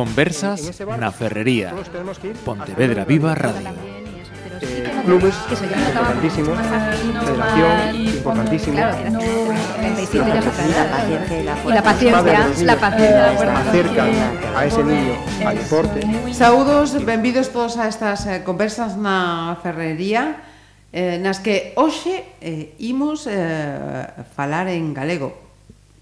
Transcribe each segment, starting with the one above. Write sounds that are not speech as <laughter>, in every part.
Conversas na Ferrería. Pontevedra Viva Radio. Eh, clubes importantísimos, federación importantísimo. Y la paciencia, la paciencia, acercan a ese niño al deporte. Saúdos, benvidos todos a estas eh, conversas na ferrería eh, nas que hoxe eh, imos eh, falar en galego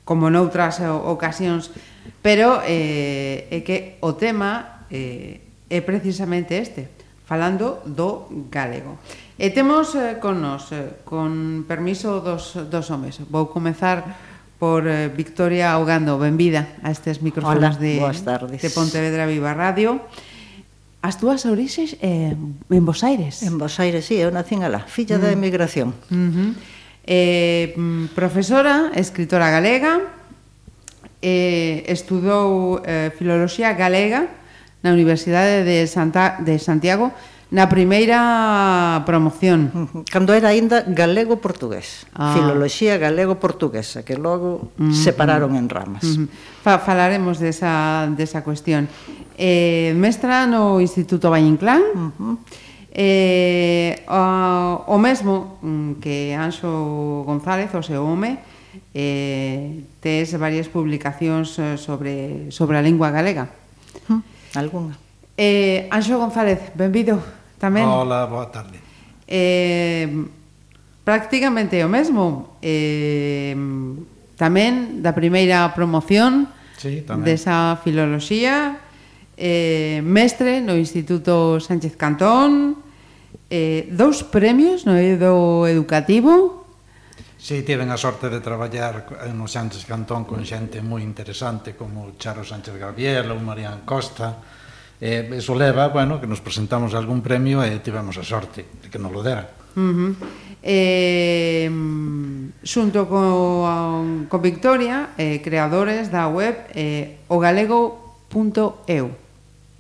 como noutras eh, ocasións Pero eh, é que o tema eh, é precisamente este, falando do galego. E temos eh, con nos, eh, con permiso dos, dos homes, vou comezar por eh, Victoria Augando, benvida a estes micrófonos Hola, de, de Pontevedra Viva Radio. As túas orixes eh, en Bos Aires? En Bos Aires, sí, eu nací en Alá, filla mm. da emigración. Uh -huh. eh, profesora, escritora galega, eh, estudou eh, Filoloxía Galega na Universidade de, Santa, de Santiago na primeira promoción. Cando era aínda galego-portugués. Ah. Filoloxía galego-portuguesa, que logo uh -huh. separaron mm. en ramas. Uh -huh. Fa falaremos desa, desa cuestión. Eh, mestra no Instituto Vallinclán, uh -huh. eh, o, o mesmo mm, que Anxo González, o seu home, eh, tes varias publicacións eh, sobre, sobre a lingua galega. Hmm. Uh -huh. Alguna. Eh, Anxo González, benvido tamén. Hola, boa tarde. Eh, prácticamente o mesmo. Eh, tamén da primeira promoción sí, tamén. desa filoloxía, eh, mestre no Instituto Sánchez Cantón, eh, dous premios no eido educativo, Se sí, tiven a sorte de traballar no Sánchez Cantón con xente moi interesante como Charo Sánchez Gabriel ou Marian Costa. Eh, eso leva, bueno, que nos presentamos algún premio e tivemos a sorte de que nos lo dera. Uh -huh. eh, xunto con, con Victoria, eh, creadores da web eh, ogalego.eu.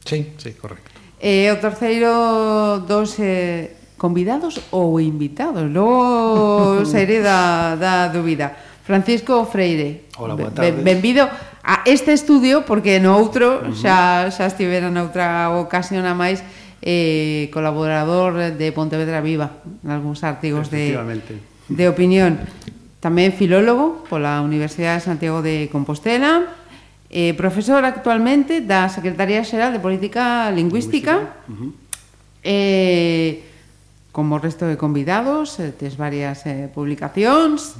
Sí, sí, correcto. E eh, o terceiro dos eh, convidados ou invitados. Logo seré da, da dúbida. Francisco Freire. Hola, boa tarde. Ben, benvido a este estudio porque no outro uh -huh. xa xa estivera noutra ocasión a máis eh, colaborador de Pontevedra Viva en algúns artigos de, de opinión tamén filólogo pola Universidade de Santiago de Compostela eh, profesor actualmente da Secretaría Xeral de Política Lingüística, Lingüística. Uh -huh. eh, como o resto de convidados, eh, tes varias eh, publicacións,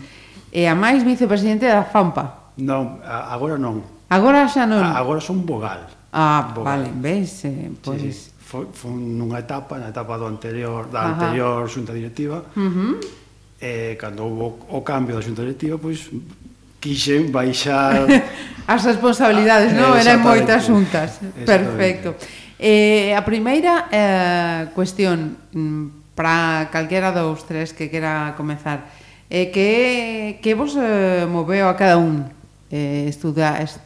e a máis vicepresidente da FAMPA. Non, agora non. Agora xa non. Agora son vogal. Ah, vogal. vale, ves, eh, pois... Sí, sí. Pois. Foi, foi nunha etapa, na etapa do anterior, da Ajá. anterior xunta directiva, uh -huh. eh, cando houve o cambio da xunta directiva, pois quixen baixar... <laughs> As responsabilidades, ah, non? Eran moitas xuntas. Perfecto. Eh, a primeira eh, cuestión, mm, para calquera dos tres que quera comezar, Eh, que, que vos eh, moveu a cada un eh, estuda est,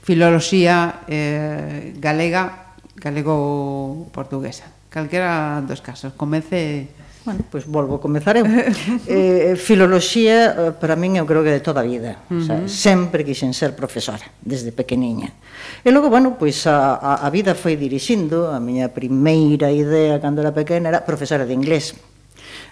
filoloxía eh, galega, galego-portuguesa. Calquera dos casos. Comece Bueno, pois pues volvo, comezar eu. <laughs> Eh, eh, filoloxía eh, para min eu creo que de toda a vida. Uh -huh. o sea, sempre quixen ser profesora, desde pequeniña. E logo, bueno, pois pues a, a vida foi dirixindo, a miña primeira idea cando era pequena era profesora de inglés.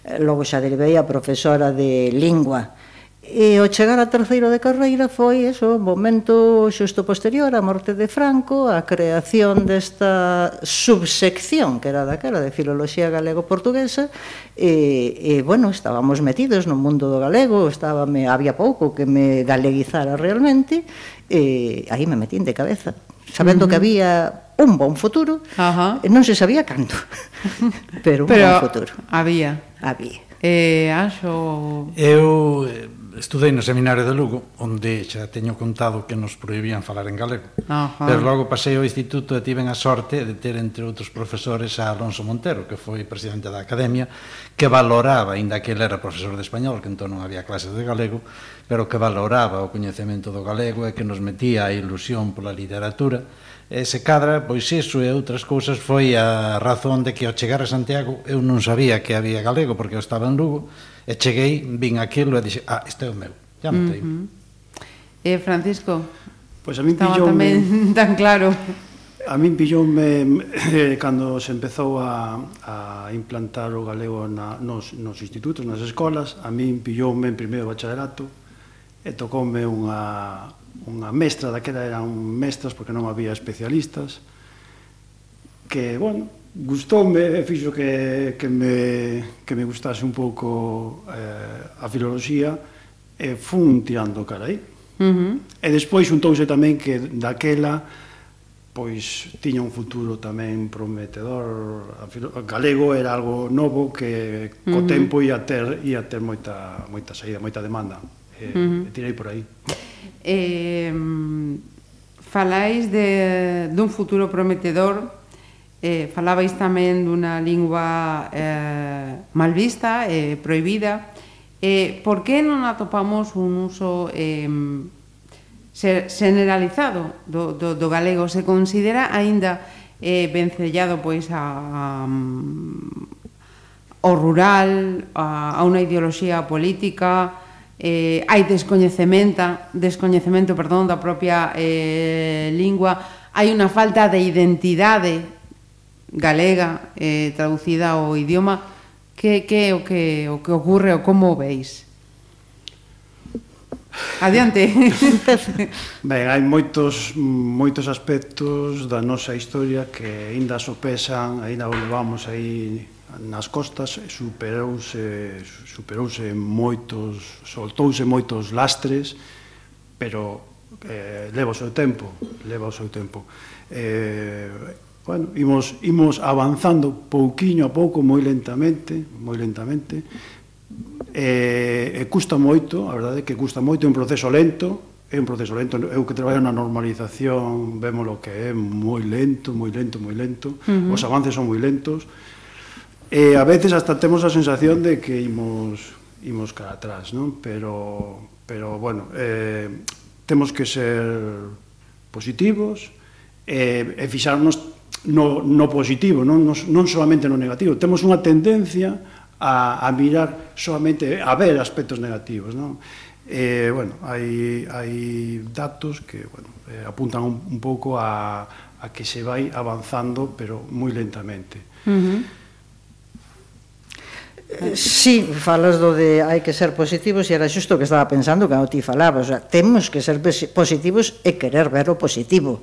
Eh, logo xa derivei a profesora de lingua E ao chegar a terceiro de carreira foi eso, o momento xusto posterior á morte de Franco, a creación desta subsección que era daquela de filoloxía galego-portuguesa e, e, bueno, estábamos metidos no mundo do galego, estábame, había pouco que me galeguizara realmente e aí me metín de cabeza, sabendo uh -huh. que había un bon futuro, uh -huh. non se sabía canto, <laughs> pero un Pero bon futuro. había. Había. Eh, Anxo... Eu estudei no Seminario de Lugo, onde xa teño contado que nos prohibían falar en galego. Ajá. Pero logo pasei ao instituto e tiven a sorte de ter entre outros profesores a Alonso Montero, que foi presidente da Academia, que valoraba, aínda que ele era profesor de español, que entón non había clases de galego, pero que valoraba o coñecemento do galego e que nos metía a ilusión pola literatura E se cadra, pois iso e outras cousas foi a razón de que ao chegar a Santiago eu non sabía que había galego porque eu estaba en Lugo e cheguei, vin aquilo e dixe, ah, este é o meu, ya me. Uh -huh. Eh, Francisco, pois pues a min pillou tamén <laughs> tan claro. A min pilloume eh, cando se empezou a, a implantar o galego na, nos, nos institutos, nas escolas, a min pilloume en primeiro bacharelato, e tocoume unha, unha mestra, daquela eran mestras porque non había especialistas, que, bueno, gustoume e fixo que, que, me, que me gustase un pouco eh, a filoloxía e fun tirando cara aí. Uh -huh. E despois xuntouse tamén que daquela pois tiña un futuro tamén prometedor o galego era algo novo que co uh -huh. tempo ia ter ia ter moita moita saída, moita demanda eh, uh -huh. tirei por aí. Eh, falais de, dun futuro prometedor, eh, falabais tamén dunha lingua eh, mal vista, eh, proibida, eh, por que non atopamos un uso eh, generalizado do, do, do galego? Se considera aínda eh, vencellado pois a, a mm, ao rural, a, a unha ideoloxía política, eh, hai descoñecementa, descoñecemento perdón, da propia eh, lingua, hai unha falta de identidade galega eh, traducida ao idioma que, que, o, que, o que ocurre ou como o veis? Adiante. <laughs> ben, hai moitos moitos aspectos da nosa historia que aínda sopesan, aínda o levamos aí nas costas superouse superouse moitos soltouse moitos lastres pero eh, leva o seu tempo leva o seu tempo eh, bueno, imos, imos avanzando pouquiño a pouco moi lentamente moi lentamente eh, e custa moito a verdade é que custa moito é un proceso lento é un proceso lento. Eu que traballo na normalización, vemos lo que é moi lento, moi lento, moi lento. Uh -huh. Os avances son moi lentos. E a veces hasta temos a sensación de que imos, imos cara atrás, non? Pero, pero bueno, eh, temos que ser positivos e, e fixarnos no, no positivo, non, non, non solamente no negativo. Temos unha tendencia a, a mirar solamente, a ver aspectos negativos, non? Eh, bueno, hai, hai datos que bueno, eh, apuntan un, un pouco a, a que se vai avanzando, pero moi lentamente. Uh -huh. Sí, falas do de hai que ser positivos e era xusto que estaba pensando cando ti falabas, o sea, temos que ser positivos e querer ver o positivo,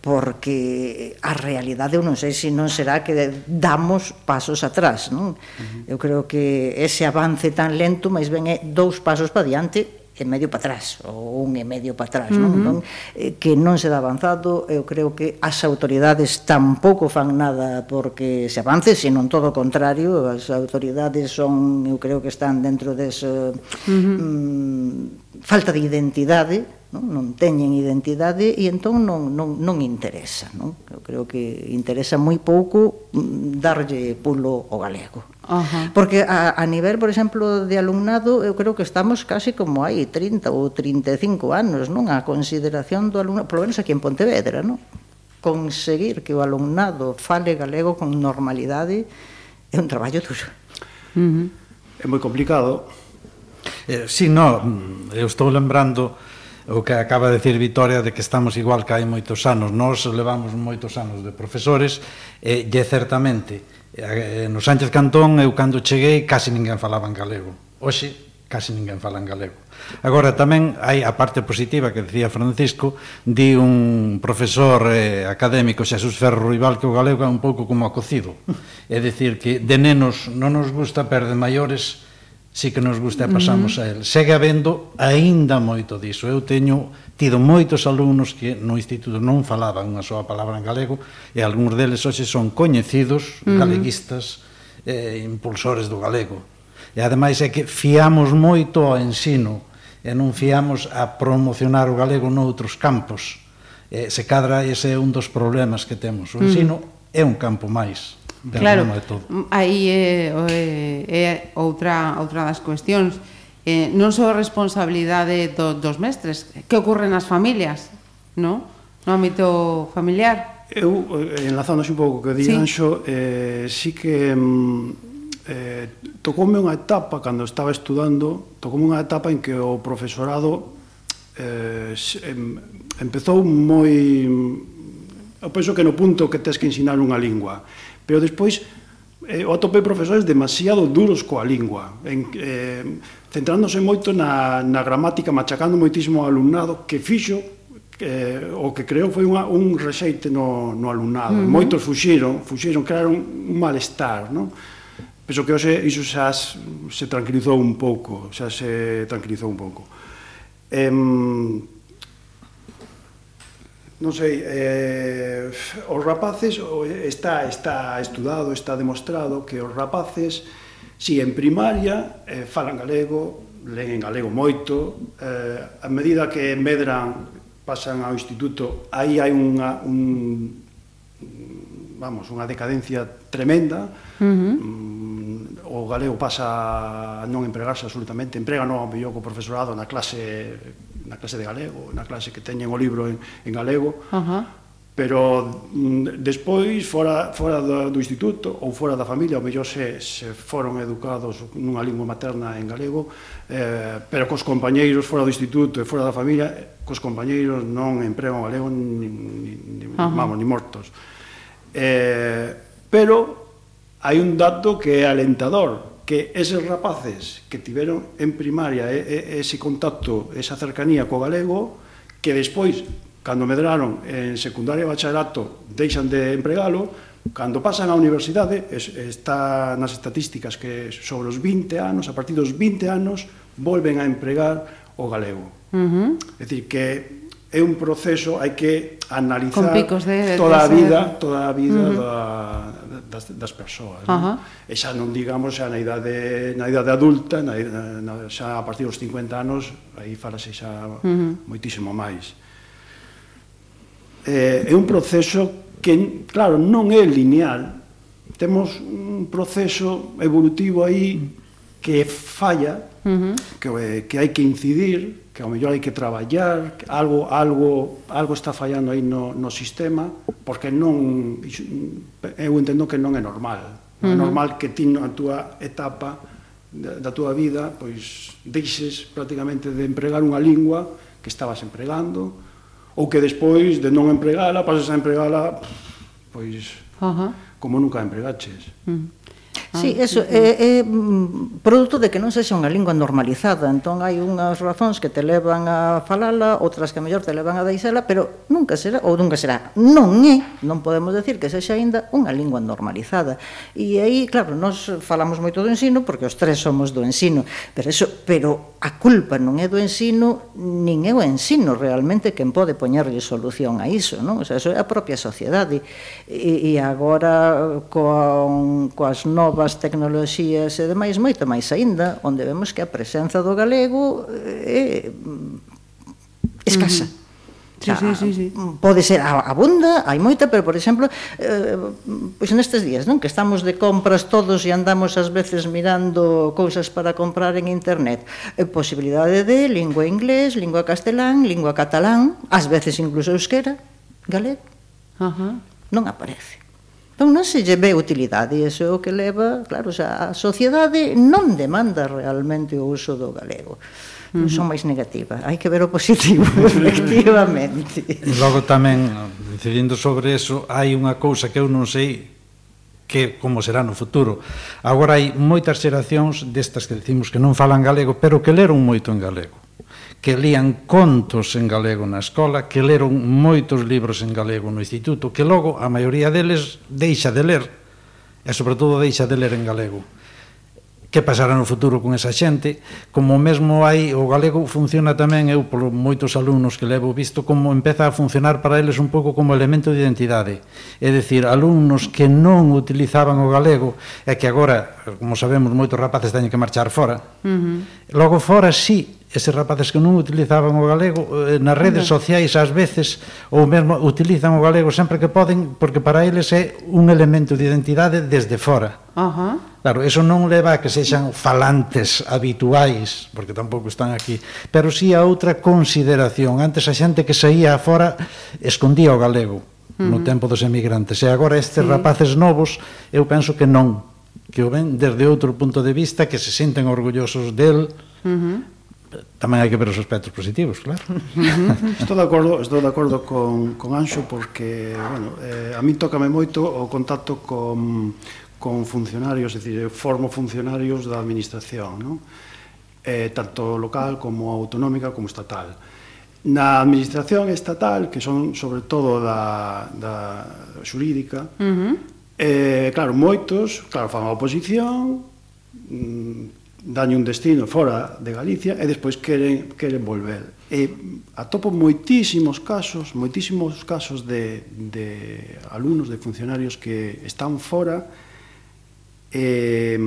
porque a realidade eu non sei se non será que damos pasos atrás, non? Uh -huh. Eu creo que ese avance tan lento, máis ben é dous pasos para diante e medio para atrás, ou un e medio para atrás, uh -huh. non? Entón, eh, que non se dá avanzado, eu creo que as autoridades tampouco fan nada porque se avance, senón todo o contrario, as autoridades son, eu creo que están dentro dese uh -huh. mm, falta de identidade, non, non teñen identidade e entón non, non, non interesa non? eu creo que interesa moi pouco mm, darlle pulo ao galego Ajá. porque a, a nivel, por exemplo, de alumnado eu creo que estamos casi como hai 30 ou 35 anos non a consideración do alumnado, polo menos aquí en Pontevedra non? conseguir que o alumnado fale galego con normalidade é un traballo duro uh -huh. é moi complicado eh, si, sí, no, eu estou lembrando o que acaba de decir Vitoria de que estamos igual que hai moitos anos. Nós levamos moitos anos de profesores e, e certamente no Sánchez Cantón eu cando cheguei casi ninguén falaba en galego. Hoxe casi ninguén fala en galego. Agora tamén hai a parte positiva que decía Francisco, di un profesor eh, académico Xesús Ferro Rival que o galego é un pouco como acocido. É dicir que de nenos non nos gusta, pero de maiores sí que nos gusta e pasamos uh -huh. a el. Segue habendo aínda moito diso. Eu teño tido moitos alumnos que no instituto non falaban unha soa palabra en galego e algúns deles hoxe son coñecidos, uh -huh. galeguistas, eh, impulsores do galego. E ademais é que fiamos moito ao ensino e non fiamos a promocionar o galego noutros campos. Eh, se cadra ese é un dos problemas que temos. O ensino uh -huh. é un campo máis de claro, de todo. aí é, é, é outra, outra das cuestións. Eh, non só responsabilidade do, dos mestres, que ocorre nas familias, non? No ámbito familiar. Eu, eh, enlazándose un pouco que di sí. Anxo, eh, sí que mm, eh, tocoume unha etapa, cando estaba estudando, tocoume unha etapa en que o profesorado eh, em, empezou moi... Mm, eu penso que no punto que tes que ensinar unha lingua, Pero despois, eh, o atopei profesores demasiado duros coa lingua, en, eh, centrándose moito na, na gramática, machacando moitísimo ao alumnado, que fixo eh, o que creou foi unha, un rexeite no, no alumnado. Uh -huh. Moitos fuxiron, fuxiron, crearon un malestar, non? Penso que hoxe iso xa se tranquilizou un pouco, xa se tranquilizou un pouco. Eh, non sei, eh, os rapaces, está, está estudado, está demostrado que os rapaces, si en primaria eh, falan galego, leen en galego moito, eh, a medida que medran, pasan ao instituto, aí hai unha, un, vamos, unha decadencia tremenda, uh -huh. Mm, o galego pasa a non empregarse absolutamente, emprega non ao mellor co profesorado na clase na clase de galego, na clase que teñen o libro en, en galego, uh -huh. pero mm, despois, fora, fora do, do instituto ou fora da familia, ou mellor se, se foron educados nunha lingua materna en galego, eh, pero cos compañeiros fora do instituto e fora da familia, cos compañeiros non empregan galego ni, ni, ni, uh -huh. vamos, ni mortos. Eh, pero hai un dato que é alentador, que eses rapaces que tiveron en primaria ese contacto, esa cercanía co galego, que despois, cando medraron en secundaria e bacharelato, deixan de empregalo, cando pasan á universidade, está nas estatísticas que sobre os 20 anos, a partir dos 20 anos, volven a empregar o galego. Uh -huh. É dicir, que é un proceso, hai que analizar de, toda, de a vida, toda a vida, uh -huh. da das, das persoas. Uh -huh. Non? E xa non digamos xa na idade na idade adulta, na, na, xa a partir dos 50 anos, aí falase xa uh -huh. moitísimo máis. Eh, é un proceso que, claro, non é lineal. Temos un proceso evolutivo aí que falla, uh -huh. que, que hai que incidir, que ao mellor hai que traballar, algo algo algo está fallando aí no, no sistema, porque non eu entendo que non é normal. Non é uh -huh. normal que ti na túa etapa da, da túa vida pois deixes prácticamente de empregar unha lingua que estabas empregando ou que despois de non empregala pasas a empregala pois uh -huh. como nunca empregaches. Uh -huh. Sí, ah, eso, é é, eh, eh, mm, produto de que non sexa unha lingua normalizada, entón hai unhas razóns que te levan a falala, outras que mellor te levan a deixala, pero nunca será, ou nunca será, non é, non podemos decir que sexa aínda unha lingua normalizada. E aí, claro, nós falamos moito do ensino, porque os tres somos do ensino, pero eso, pero a culpa non é do ensino, nin é o ensino realmente quen pode poñerlle solución a iso, non? O sea, eso é a propia sociedade. E, e agora, con, coas novas novas tecnoloxías e demais, moito máis aínda, onde vemos que a presenza do galego é escasa. Mm. Sí, sí, sí, sí. Ah, pode ser abunda, hai moita, pero por exemplo, eh, pois nestes días, non, que estamos de compras todos e andamos ás veces mirando cousas para comprar en internet, eh, posibilidade de lingua inglés, lingua castelán, lingua catalán, ás veces incluso euskera, galego. Uh -huh. Non aparece. Entón non se lle ve utilidade, e iso é o que leva, claro, xa, a sociedade non demanda realmente o uso do galego. Non son máis negativa, hai que ver o positivo, <laughs> efectivamente. E logo tamén, decidindo sobre eso, hai unha cousa que eu non sei que como será no futuro. Agora hai moitas xeracións destas que decimos que non falan galego, pero que leron moito en galego que lían contos en galego na escola, que leron moitos libros en galego no instituto, que logo a maioría deles deixa de ler, e sobre todo deixa de ler en galego que pasará no futuro con esa xente, como mesmo hai o galego funciona tamén eu polo moitos alumnos que levo visto como empeza a funcionar para eles un pouco como elemento de identidade. É dicir, alumnos que non utilizaban o galego e que agora, como sabemos, moitos rapaces teñen que marchar fora. Uh -huh. Logo fora sí, eses rapaces que non utilizaban o galego eh, nas redes sociais ás veces ou mesmo utilizan o galego sempre que poden porque para eles é un elemento de identidade desde fora. Ajá. Uh -huh. Claro, eso non leva a que sexan falantes habituais, porque tampouco están aquí, pero sí a outra consideración. Antes a xente que saía afora escondía o galego uh -huh. no tempo dos emigrantes. E agora estes sí. rapaces novos, eu penso que non, que o ven desde outro punto de vista, que se senten orgullosos del, uh -huh tamén hai que ver os aspectos positivos, claro. estou de acordo, estou de acordo con, con Anxo porque, bueno, eh, a mí tócame moito o contacto con, con funcionarios, é dicir, eu formo funcionarios da administración, non? Eh, tanto local como autonómica como estatal. Na administración estatal, que son sobre todo da, da xurídica, uh -huh. eh, claro, moitos, claro, fan a oposición, mm, dañe un destino fora de Galicia e despois queren, queren volver. E atopo moitísimos casos, moitísimos casos de, de alumnos, de funcionarios que están fora eh,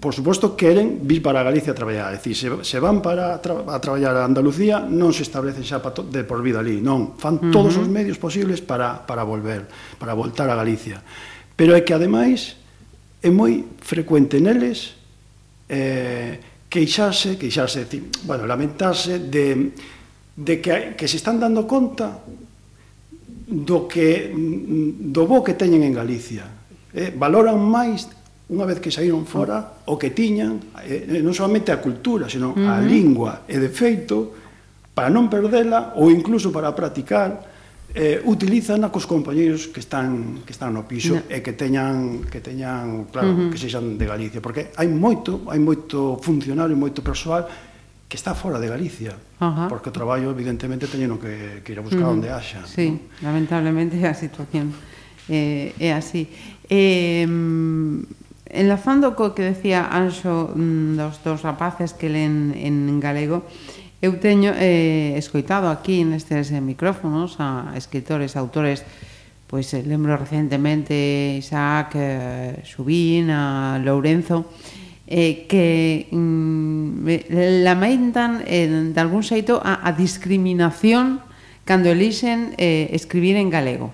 por suposto, queren vir para Galicia a traballar. É dicir, se, se van para tra a traballar a Andalucía, non se establecen xa de por vida ali. Non, fan uh -huh. todos os medios posibles para, para volver, para voltar a Galicia. Pero é que, ademais, é moi frecuente neles eh, queixarse, queixarse, decir, bueno, lamentarse de, de que, que se están dando conta do que mm, do bo que teñen en Galicia eh, valoran máis unha vez que saíron fora o que tiñan, eh, non solamente a cultura, senón uh -huh. a lingua, e de feito, para non perdela ou incluso para practicar, eh, utilizan a cos compañeiros que están que están no piso no. e que teñan que teñan, claro, uh -huh. que sexan de Galicia, porque hai moito, hai moito funcionario, moito persoal que está fora de Galicia, uh -huh. porque o traballo evidentemente teñen que, que ir a buscar uh -huh. onde haxa. Sí, ¿no? lamentablemente é a situación eh, é así. Eh, enlazando co que decía Anxo mm, dos dos rapaces que len en galego, eu teño eh, escoitado aquí nestes micrófonos a escritores, autores, pois eh, lembro recentemente Isaac eh, Subín, a Lourenzo, eh, que mm, lamentan eh, de algún xeito a, a discriminación cando elixen eh, escribir en galego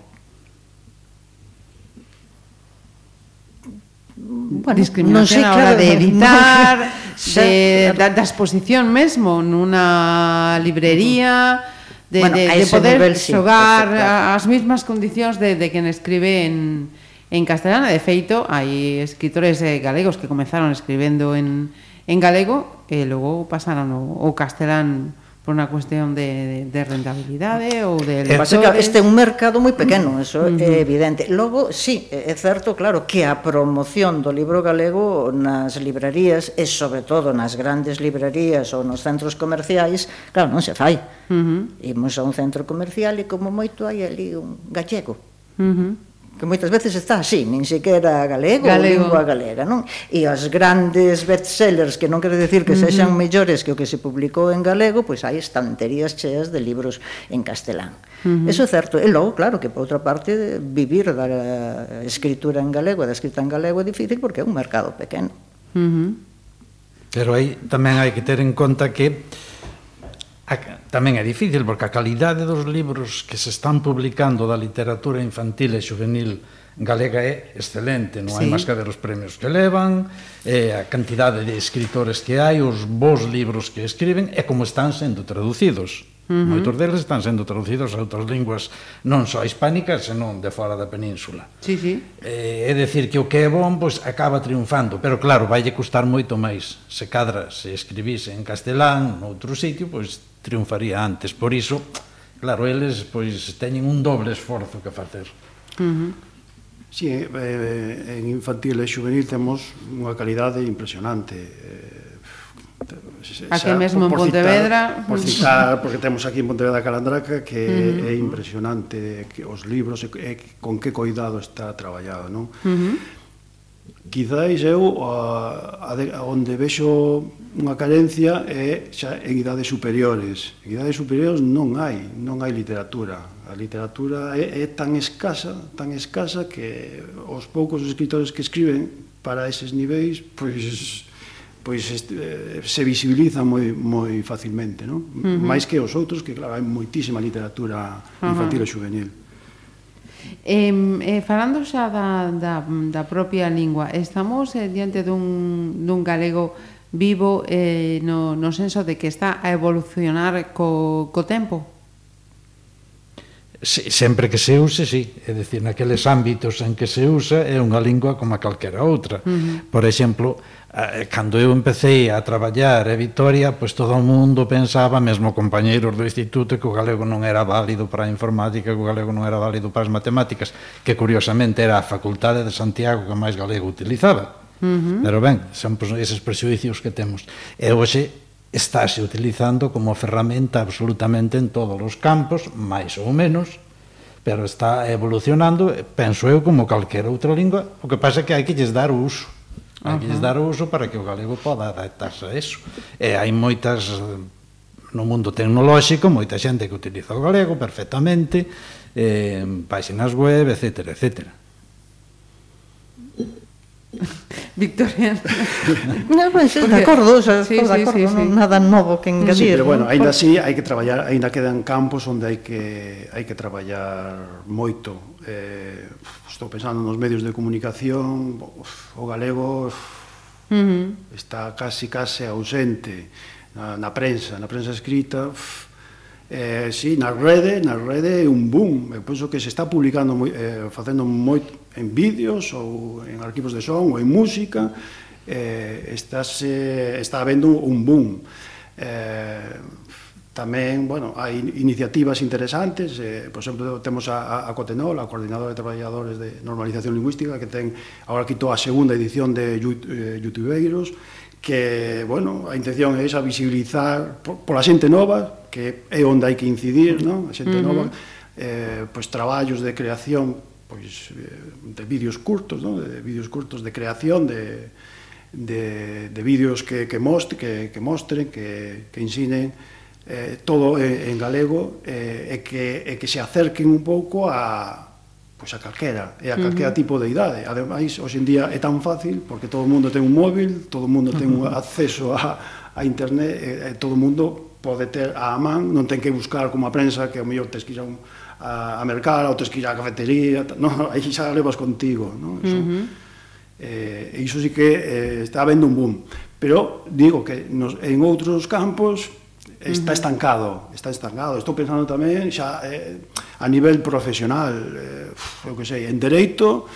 bueno, discriminación non sei, claro, de evitar, <laughs> non, de, da, da exposición mesmo nunha librería, de, bueno, de, de poder nivel, sí, xogar as mesmas condicións de, de quen escribe en, en castelano. De feito, hai escritores eh, galegos que comenzaron escribendo en, en galego e logo pasaron o, o castelán por unha cuestión de, de rentabilidade ou de eh, eh, Pasa que este é un mercado moi pequeno, eso uh -huh. é evidente. Logo, sí, é certo, claro, que a promoción do libro galego nas librarías e sobre todo nas grandes librarías ou nos centros comerciais, claro, non se fai. Uh -huh. Imos a un centro comercial e como moito hai ali un gallego. Uh -huh que moitas veces está así, nin sequera galego, galego. lingua galega, non? E os grandes bestsellers, que non quere decir que sexan uh -huh. mellores que o que se publicou en galego, pois hai estanterías cheas de libros en castelán. Uh -huh. Eso é certo. E logo, claro, que por outra parte, vivir da escritura en galego, da escrita en galego é difícil porque é un mercado pequeno. Uh -huh. Pero aí tamén hai que ter en conta que tamén é difícil porque a calidade dos libros que se están publicando da literatura infantil e juvenil galega é excelente, non sí. hai máis que ver os premios que levan, eh, a cantidade de escritores que hai, os bons libros que escriben e como están sendo traducidos. Uh -huh. Moitos deles están sendo traducidos a outras linguas non só hispánicas, senón de fora da península. Sí, sí. Eh, é decir, que o que é bon pois acaba triunfando, pero claro, vai custar moito máis. Se cadra se escribise en castelán, noutro sitio, pois triunfaría antes. Por iso, claro, eles pois teñen un doble esforzo que facer. Uh -huh. Sí, eh, en infantil e juvenil temos unha calidade impresionante. Eh, Aquí xa, mesmo en Pontevedra... Por citar, porque temos aquí en Pontevedra Calandraca que uh -huh. é impresionante eh, que os libros e, e con que coidado está traballado, non? Uh -huh Quizáis eu a, a, a onde vexo unha carencia é xa en idades superiores. En idades superiores non hai, non hai literatura. A literatura é, é tan escasa, tan escasa que os poucos escritores que escriben para eses niveis, pois pois este, eh, se visibiliza moi moi facilmente, non? Uh -huh. Máis que os outros que claro, hai moitísima literatura infantil uh -huh. e juvenil. Eh, eh, falando xa da, da, da propia lingua, estamos eh, diante dun, dun galego vivo eh, no, no senso de que está a evolucionar co, co tempo? sempre que se use, sí, é dicir, naqueles ámbitos en que se usa é unha lingua como a calquera outra. Uh -huh. Por exemplo, cando eu empecé a traballar a Vitoria, pois todo o mundo pensaba, mesmo compañeiros do instituto, que o galego non era válido para a informática, que o galego non era válido para as matemáticas, que curiosamente era a Facultade de Santiago que máis galego utilizaba. Uh -huh. Pero ben, son pois, eses prejuicios que temos. E hoxe estáse utilizando como ferramenta absolutamente en todos os campos, máis ou menos, pero está evolucionando, penso eu, como calquera outra lingua, o que pasa é que hai que lles dar o uso. Hai que lles dar o uso para que o galego poda adaptarse a eso. E hai moitas no mundo tecnolóxico, moita xente que utiliza o galego perfectamente, eh, páxinas web, etcétera, etcétera. <laughs> Victoriano. <laughs> no, pues, Porque, de acordo, xa sí, de acordo, sí, sí, non, sí. nada novo que engadir. Sí, pero bueno, aínda así hai que traballar, aínda quedan campos onde hai que hai que traballar moito. Eh, estou pensando nos medios de comunicación, o galego uh -huh. está casi case ausente na, na prensa, na prensa escrita. Uf, eh, sí, na rede, na rede é un boom. Eu penso que se está publicando moi, eh, facendo moito en vídeos ou en arquivos de son ou en música, eh, estáse, está habendo un boom. Eh, tamén, bueno, hai iniciativas interesantes, eh, por exemplo, temos a, a Cotenol, a Coordinadora de Traballadores de Normalización Lingüística, que ten agora quitou a segunda edición de eh, Youtubeiros, que, bueno, a intención é esa visibilizar por, pola xente nova, que é onde hai que incidir, non? A xente uh -huh. nova, eh, pois traballos de creación pois eh, de vídeos curtos, non? de vídeos curtos de creación de de, de vídeos que que mostre, que que mostren, que que ensinen eh todo en, en galego eh, e que e que se acerquen un pouco a pois a calquera, e a calquera uh -huh. tipo de idade. Ademais, hoxe en día é tan fácil porque todo o mundo ten un móvil, todo o mundo ten uh -huh. un acceso a a internet, e, e todo o mundo pode ter a man, non ten que buscar como a prensa que ao mellor tes que ir a un a, a mercar, ao tes que ir á cafetería, no, <laughs> aí xa levas contigo, no? Eso, uh -huh. eh, iso sí que eh, está habendo un boom. Pero digo que nos, en outros campos está uh -huh. estancado, está estancado. Estou pensando tamén xa eh, a nivel profesional, eh, eu que sei, en dereito,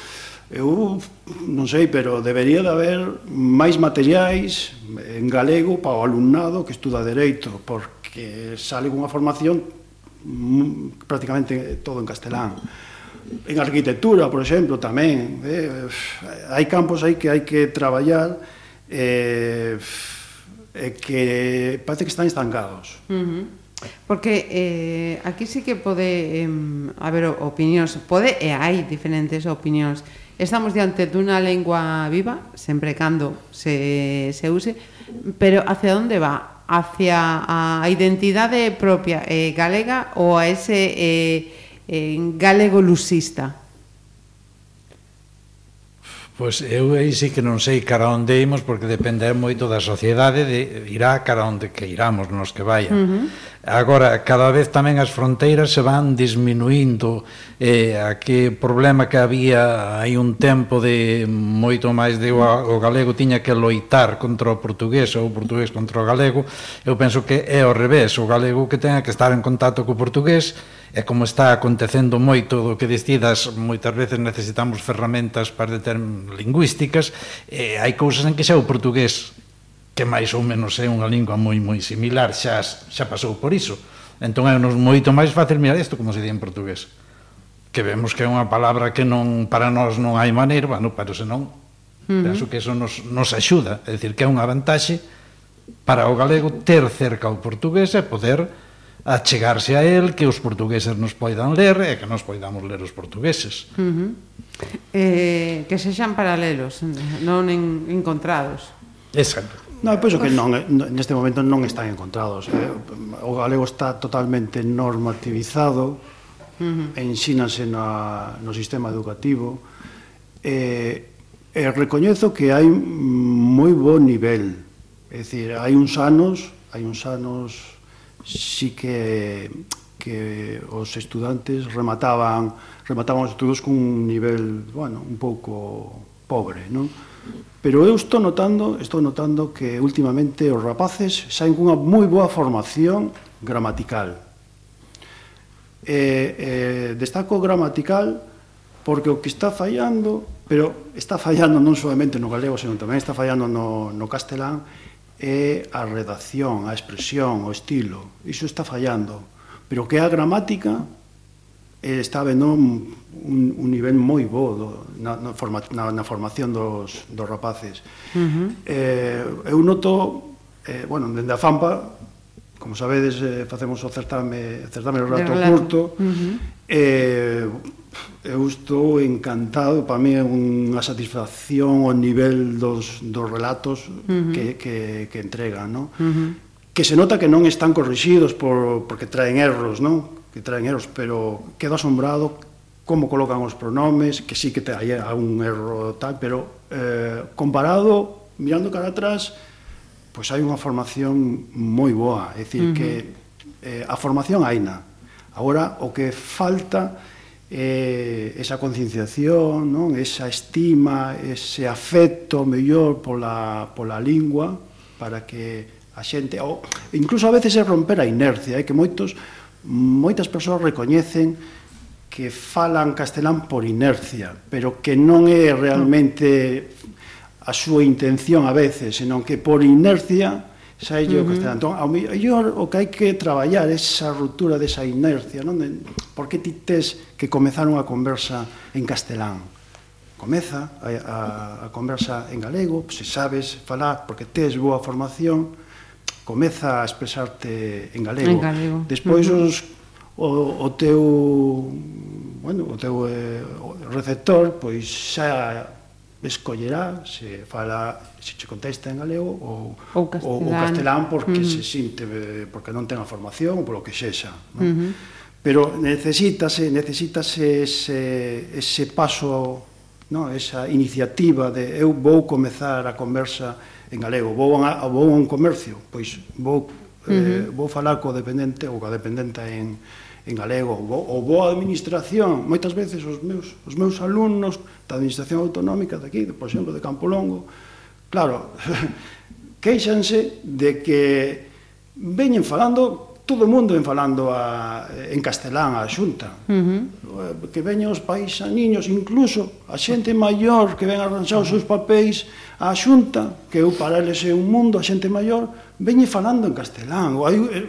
eu non sei, pero debería de haber máis materiais en galego para o alumnado que estuda dereito, porque sale unha formación prácticamente todo en castelán. En arquitectura, por exemplo, tamén, eh, hai campos aí que hai que traballar eh, eh que parece que están estancados. Uh -huh. Porque eh, aquí sí que pode eh, haber opinións, pode e hai diferentes opinións. Estamos diante dunha lengua viva, sempre cando se, se use, pero hacia onde va? hacia a identidade propia eh, galega ou a ese eh, eh, galego lusista? Pois eu aí sí que non sei cara onde imos porque depende moito da sociedade de irá cara onde que iramos nos que vaya. Uh -huh. Agora, cada vez tamén as fronteiras se van disminuindo eh, aquele problema que había hai un tempo de moito máis de o, o galego tiña que loitar contra o portugués ou o portugués contra o galego eu penso que é ao revés o galego que tenha que estar en contacto co portugués e como está acontecendo moito do que decidas, moitas veces necesitamos ferramentas para deter lingüísticas, e hai cousas en que xa o portugués que máis ou menos é unha lingua moi moi similar, xa, xa pasou por iso. Entón é nos moito máis fácil mirar isto como se di en portugués. Que vemos que é unha palabra que non para nós non hai maneira, bueno, pero senón uh -huh. penso que eso nos, nos axuda, é dicir, que é unha vantaxe para o galego ter cerca o portugués e poder a chegarse a él, que os portugueses nos poidan ler e que nos poidamos ler os portugueses. Uh -huh. eh, que sexan paralelos, non en, encontrados. Exacto. No, pois penso que non, eh, neste momento non están encontrados. Eh? O galego está totalmente normativizado, uh -huh. ensínase na, no sistema educativo, e, eh, e eh, recoñezo que hai moi bo nivel. É dicir, hai uns anos, hai uns anos sí que que os estudantes remataban remataban os estudos cun nivel, bueno, un pouco pobre, non? Pero eu estou notando, estou notando que últimamente os rapaces saen cunha moi boa formación gramatical. Eh, eh, destaco gramatical porque o que está fallando, pero está fallando non solamente no galego, senón tamén está fallando no, no castelán, é a redacción, a expresión, o estilo. Iso está fallando. Pero que a gramática eh, está vendo un, un nivel moi bo do, na, na, forma, na, na formación dos, dos rapaces. Uh -huh. eh, eu noto, eh, bueno, dende a FAMPA, Como sabedes, eh, facemos o certame, certame o relato, curto, uh -huh. eh, eu estou encantado, para mí é unha satisfacción o nivel dos, dos relatos uh -huh. que, que, que entregan, non? Uh -huh que se nota que non están corrixidos por, porque traen erros, non? Que traen erros, pero quedo asombrado como colocan os pronomes, que sí que te hai un erro tal, pero eh, comparado, mirando cara atrás, pois hai unha formación moi boa, é dicir uh -huh. que eh, a formación aina. Agora o que falta eh, esa concienciación, non? esa estima, ese afecto mellor pola, pola lingua para que a xente, ou incluso a veces é romper a inercia, é que moitos moitas persoas recoñecen que falan castelán por inercia, pero que non é realmente ah a súa intención a veces, senón que por inercia xa uh -huh. o que está. Entón, ao mellor o que hai que traballar é esa ruptura desa inercia, non? De, por que ti tes que comezar unha conversa en castelán? Comeza a, a, a conversa en galego, se sabes falar porque tes boa formación, comeza a expresarte en galego. En galego. Despois uh -huh. os o, o teu bueno, o teu eh, receptor pois xa escollerá se fala se che contesta en galego ou ou castelán, ou castelán porque uh -huh. se sinte porque non ten a formación ou polo que sexa, non? Uh -huh. Pero necesítase necesítase ese ese paso no, esa iniciativa de eu vou comezar a conversa en galego, vou a, vou a un comercio, pois vou, uh -huh. eh, vou falar co dependente ou coa dependenta en, en galego ou boa administración, moitas veces os meus, os meus alumnos da administración autonómica daqui, de, por exemplo, de Campolongo, claro, <laughs> queixanse de que veñen falando todo o mundo ven falando a, en castelán a xunta. Uh eh, -huh. Que veñen os paisaniños, incluso a xente maior que ven arranxar os seus papéis a xunta, que eu para eles é un mundo, a xente maior, veñe falando en castelán. Ou hai, eh,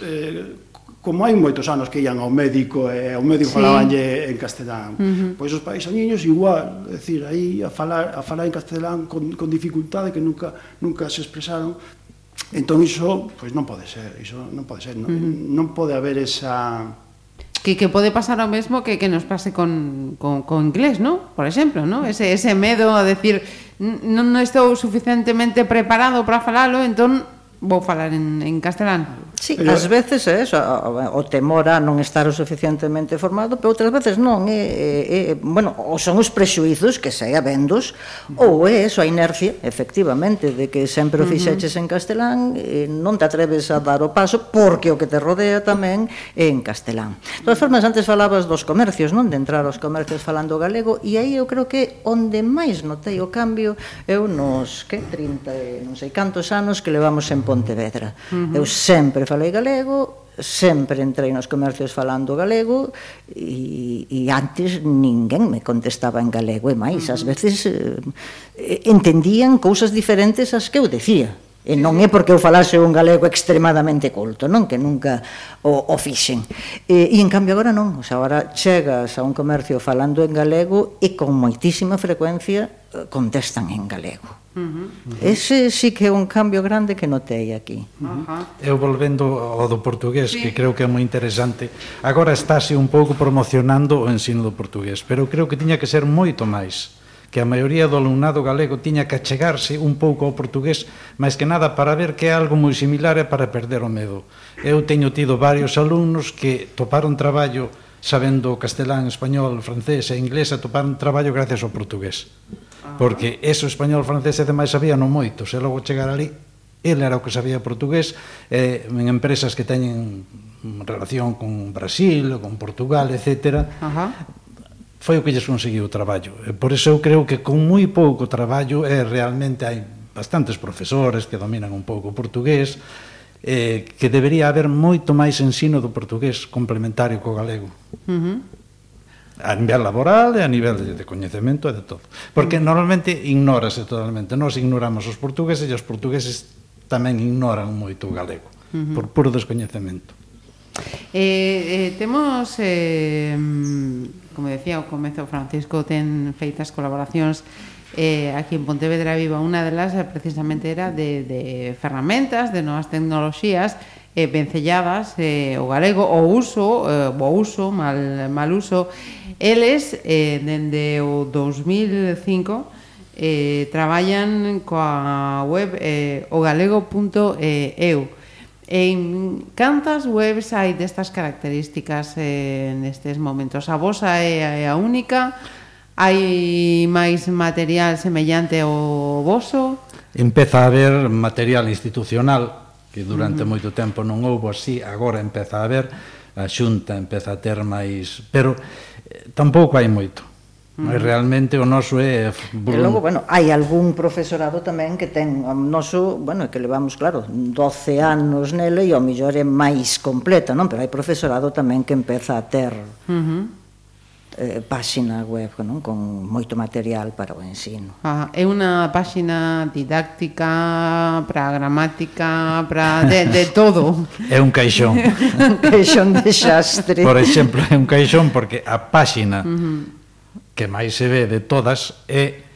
eh, como hai moitos anos que ían ao médico e ao médico sí. falabanlle en castelán. Uh -huh. Pois os niños igual, é dicir, aí a falar a falar en castelán con con dificultade que nunca nunca se expresaron. Entón iso, pois non pode ser, iso non pode ser, non, uh -huh. non pode haber esa que que pode pasar o mesmo que que nos pase con con con inglés, ¿no? Por exemplo, ¿no? Ese ese medo a decir non, non estou suficientemente preparado para falalo, entón vou falar en en castelán Sí, Pero... ás veces é eso, o temor a non estar o suficientemente formado, pero outras veces non, é, é, é bueno, ou son os prexuizos que segue vendos, ou é eso a inercia, efectivamente, de que sempre o fixeches en castelán, e non te atreves a dar o paso porque o que te rodea tamén é en castelán. De todas formas, antes falabas dos comercios, non? De entrar aos comercios falando galego, e aí eu creo que onde máis notei o cambio eu nos, que, 30, non sei cantos anos que levamos en Pontevedra. Uh -huh. Eu sempre falei galego, sempre entrei nos comercios falando galego e, e antes ninguén me contestaba en galego e máis, ás veces eh, eh, entendían cousas diferentes ás que eu decía e non é porque eu falase un galego extremadamente culto, non que nunca o, o fixen. E, e en cambio agora non, o sea, agora chegas a un comercio falando en galego e con moitísima frecuencia eh, contestan en galego. Uh -huh. Ese sí que é un cambio grande que notei aquí. Uh -huh. Eu volvendo ao do portugués, sí. que creo que é moi interesante. Agora estáse un pouco promocionando o ensino do portugués, pero creo que tiña que ser moito máis que a maioría do alumnado galego tiña que achegarse un pouco ao portugués, máis que nada para ver que é algo moi similar e para perder o medo. Eu teño tido varios alumnos que toparon traballo sabendo castelán, español, francés e inglés, e toparon traballo gracias ao portugués. Ah. porque eso español, francés e demais sabía non moito, se logo chegar ali ele era o que sabía portugués eh, en empresas que teñen relación con Brasil, con Portugal, etc. Ajá. Foi o que lles conseguiu o traballo. Por iso eu creo que con moi pouco traballo eh, realmente hai bastantes profesores que dominan un pouco o portugués, eh, que debería haber moito máis ensino do portugués complementario co galego. Uh -huh a nivel laboral e a nivel de coñecemento e de todo. Porque mm. normalmente ignórase totalmente. Nos ignoramos os portugueses e os portugueses tamén ignoran moito o galego, uh -huh. por puro descoñecemento. Eh, eh, temos, eh, como decía, o comezo Francisco ten feitas colaboracións eh, aquí en Pontevedra Viva unha delas eh, precisamente era de, de ferramentas, de novas tecnoloxías eh, vencelladas eh, o galego, o uso, eh, o uso, mal, mal uso Eles, eh, dende o 2005, eh, traballan coa web eh, ogalego.eu. En cantas webs hai destas características eh, nestes momentos? A vosa é a única? Hai máis material semellante ao voso? Empeza a haber material institucional que durante uh -huh. moito tempo non houbo así, agora empeza a haber a xunta empeza a ter máis, pero tampouco hai moito. Mm. Realmente o noso é... E logo, bueno, hai algún profesorado tamén que ten o noso, bueno, que levamos, claro, 12 anos nele e o millor é máis completa, non? Pero hai profesorado tamén que empeza a ter... Uh -huh eh, páxina web non? con moito material para o ensino. Ah, é unha páxina didáctica, para gramática, para de, de todo. <laughs> é un caixón. <laughs> un caixón de xastre. Por exemplo, é un caixón porque a páxina uh -huh. que máis se ve de todas é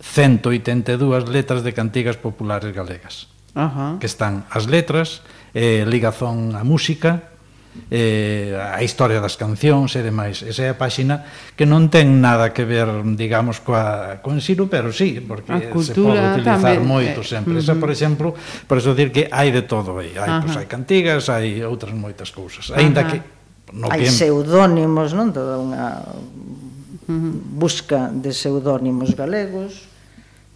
182 letras de cantigas populares galegas. Uh -huh. Que están as letras, eh, ligazón a música, eh, a historia das cancións e demais. Esa é a páxina que non ten nada que ver, digamos, coa, con Siro, pero sí, porque se pode utilizar tamén, moito eh, sempre. Esa, por exemplo, por eso dir que hai de todo aí. Hai, pois, hai cantigas, hai outras moitas cousas. Ainda Ajá. que... No hai que... pseudónimos, non? Toda unha busca de pseudónimos galegos,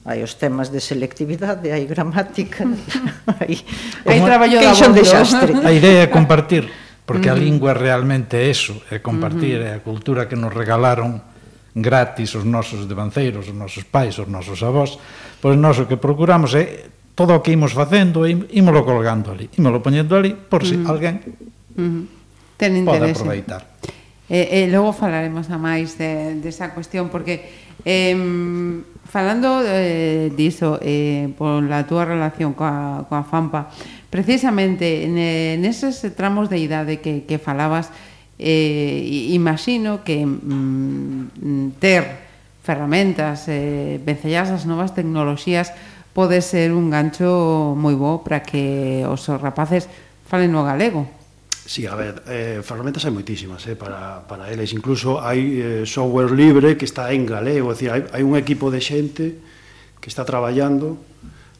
hai os temas de selectividade, hai gramática, <laughs> <laughs> hai, hai traballo da de xastre. A idea é compartir porque a lingua é realmente eso, é compartir, é a cultura que nos regalaron gratis os nosos devanceiros, os nosos pais, os nosos avós, pois nós o que procuramos é todo o que imos facendo, ímolo colgando ali, ímolo poñendo ali, por si uh -huh. alguén uh -huh. Ten pode aproveitar. E, eh, e eh, logo falaremos a máis de, desa de cuestión, porque eh, falando eh, diso, eh, por la túa relación coa, coa FAMPA, precisamente neses tramos de idade que, que falabas, eh, imagino que mm, ter ferramentas, eh, vencellas as novas tecnoloxías pode ser un gancho moi bo para que os rapaces falen no galego. Sí, a ver, eh, ferramentas hai moitísimas eh, para, para eles. Incluso hai eh, software libre que está en galego. É dicir, hai, hai un equipo de xente que está traballando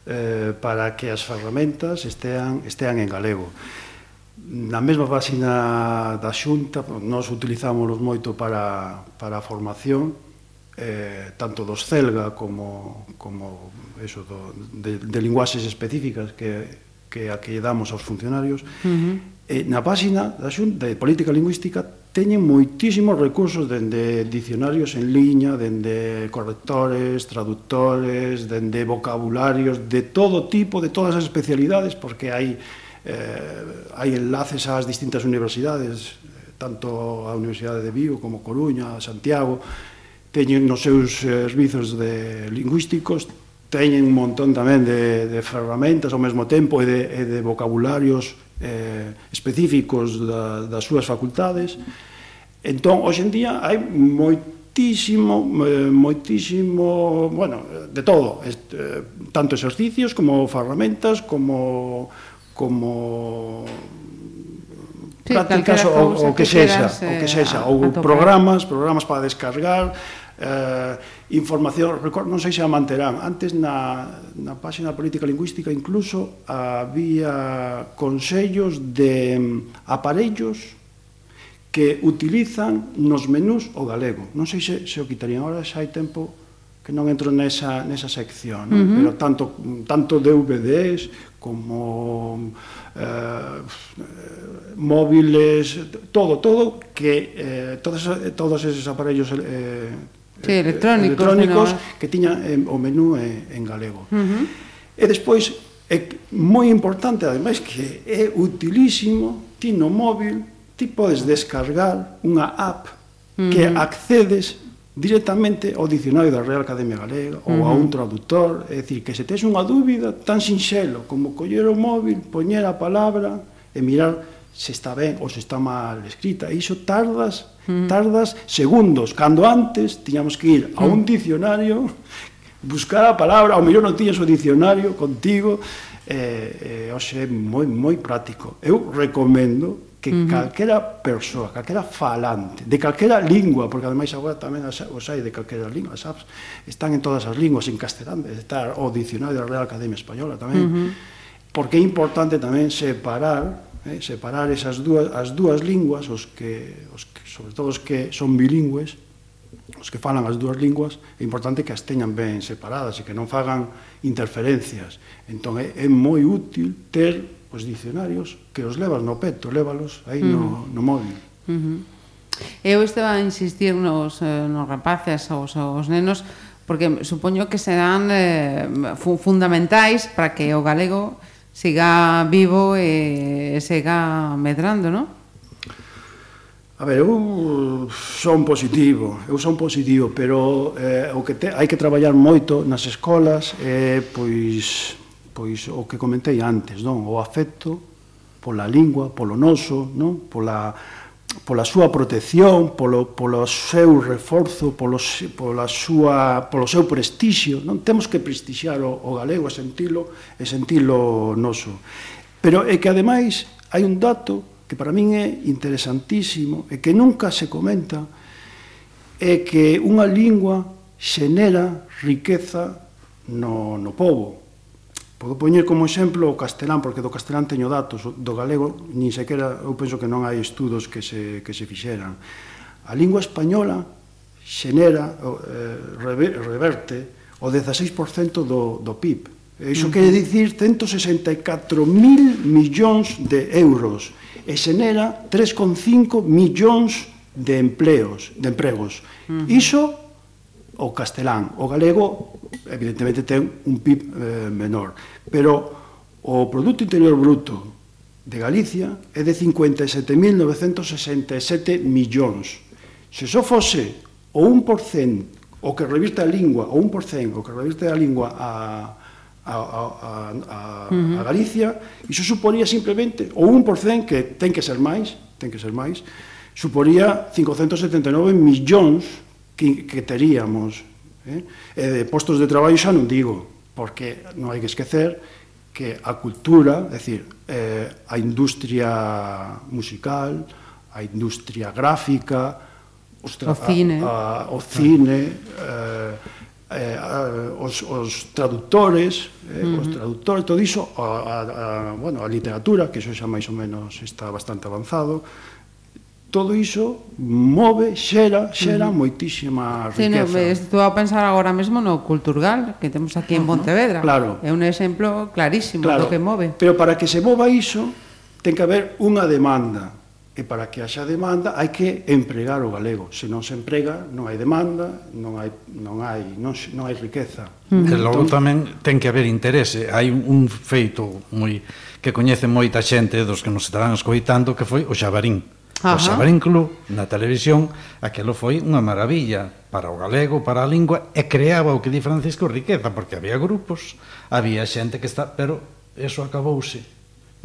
eh, para que as ferramentas estean, estean en galego. Na mesma página da Xunta, nós utilizámonos moito para, para a formación, eh, tanto dos celga como, como eso do, de, de linguaxes específicas que, que a que damos aos funcionarios. Uh -huh. eh, na página da Xunta de Política Lingüística teñen moitísimos recursos dende dicionarios en liña, dende correctores, traductores, dende vocabularios de todo tipo, de todas as especialidades, porque hai eh, hai enlaces ás distintas universidades, eh, tanto a Universidade de Vigo como Coruña, Santiago, teñen nos seus servizos de lingüísticos, teñen un montón tamén de, de ferramentas ao mesmo tempo e de, e de vocabularios eh, específicos da, das súas facultades. Entón, hoxe en día hai moitísimo, eh, moitísimo, bueno, de todo, eh, tanto exercicios como ferramentas, como como sí, prácticas o, o, que sexa, o que sexa, ou programas, programas para descargar, eh, información, non sei se a manterán, antes na, na páxina política lingüística incluso había consellos de mm, aparellos que utilizan nos menús o galego. Non sei se, se o quitarían, ahora xa hai tempo que non entro nesa, nesa sección, non? Uh -huh. pero tanto, mm, tanto DVDs como eh, móviles, todo, todo, que eh, todos, todos esos aparellos eh, sí, electrónicos, electrónicos no. que tiña eh, o menú en, en galego. Uh -huh. E despois é moi importante ademais que é utilísimo ti no móvil, ti podes descargar unha app uh -huh. que accedes directamente ao dicionario da Real Academia Galega ou uh -huh. a un traductor, é dicir, que se tes unha dúbida tan sinxelo como coller o móvil, poñer a palabra e mirar se está ben ou se está mal escrita. E iso tardas Tardas segundos, cando antes tiñamos que ir a un mm. dicionario, buscar a palabra, ao mellor non tiñas o dicionario contigo, eh, eh, hoxe é moi, moi práctico. Eu recomendo que uh -huh. calquera persoa, calquera falante, de calquera lingua, porque ademais agora tamén os hai de calquera lingua, as apps están en todas as linguas, en castelán, está o dicionario da Real Academia Española tamén, uh -huh. porque é importante tamén separar eh, separar esas dúas, as dúas linguas, os que, os que, sobre todo os que son bilingües, os que falan as dúas linguas, é importante que as teñan ben separadas e que non fagan interferencias. Entón, é, é moi útil ter os diccionarios que os levas no peto, lévalos aí uh -huh. no, no móvil. Uh -huh. Eu estaba a insistir nos, eh, nos rapaces, aos, aos nenos, porque supoño que serán eh, fundamentais para que o galego siga vivo e siga medrando, non? A ver, eu son positivo, eu son positivo, pero eh, o que te, hai que traballar moito nas escolas é eh, pois pois o que comentei antes, non? O afecto pola lingua, polo noso, non? Pola pola súa protección, polo, polo seu reforzo, polo, pola súa, polo seu prestixio. Non temos que prestixiar o, o galego e sentilo, e sentilo noso. Pero é que ademais hai un dato que para min é interesantísimo e que nunca se comenta é que unha lingua xenera riqueza no, no povo. Podo poñer como exemplo o castelán, porque do castelán teño datos, do galego nin sequera eu penso que non hai estudos que se, que se fixeran. A lingua española xenera, eh, reverte, o 16% do, do PIB. Iso uh -huh. quere dicir 164.000 millóns de euros e xenera 3,5 millóns de empleos, de empregos. Uh -huh. Iso o castelán. O galego, evidentemente, ten un PIB eh, menor. Pero o Produto Interior Bruto de Galicia é de 57.967 millóns. Se só fose o 1% o que reviste a lingua, o 1% o que reviste a lingua a, a, a, a, a, uh -huh. a Galicia, iso suponía simplemente o 1% que ten que ser máis, ten que ser máis, suponía 579 millóns que, que teríamos. Eh? E de postos de traballo xa non digo, porque non hai que esquecer que a cultura, é dicir, eh, a industria musical, a industria gráfica, os o cine, a, a, o cine eh, eh, os, os traductores, eh, uh -huh. os traductores, todo iso, a, a, a, bueno, a literatura, que iso xa máis ou menos está bastante avanzado, todo iso move, xera, xera uh -huh. moitísima riqueza. Sí, no, estou a pensar agora mesmo no Culturgal, que temos aquí en Pontevedra. Claro. É un exemplo clarísimo claro. do que move. Pero para que se mova iso, ten que haber unha demanda. E para que haxa demanda hai que empregar o galego. Se non se emprega, non hai demanda, non hai non hai non, non hai riqueza. Mm. E logo entón tamén ten que haber interese. Hai un feito moi que coñece moita xente dos que nos estarán escoitando que foi o xabarín. Ajá. O Sabarín Club na televisión, aquelo foi unha maravilla para o galego, para a lingua, e creaba o que di Francisco riqueza, porque había grupos, había xente que está... Pero eso acabouse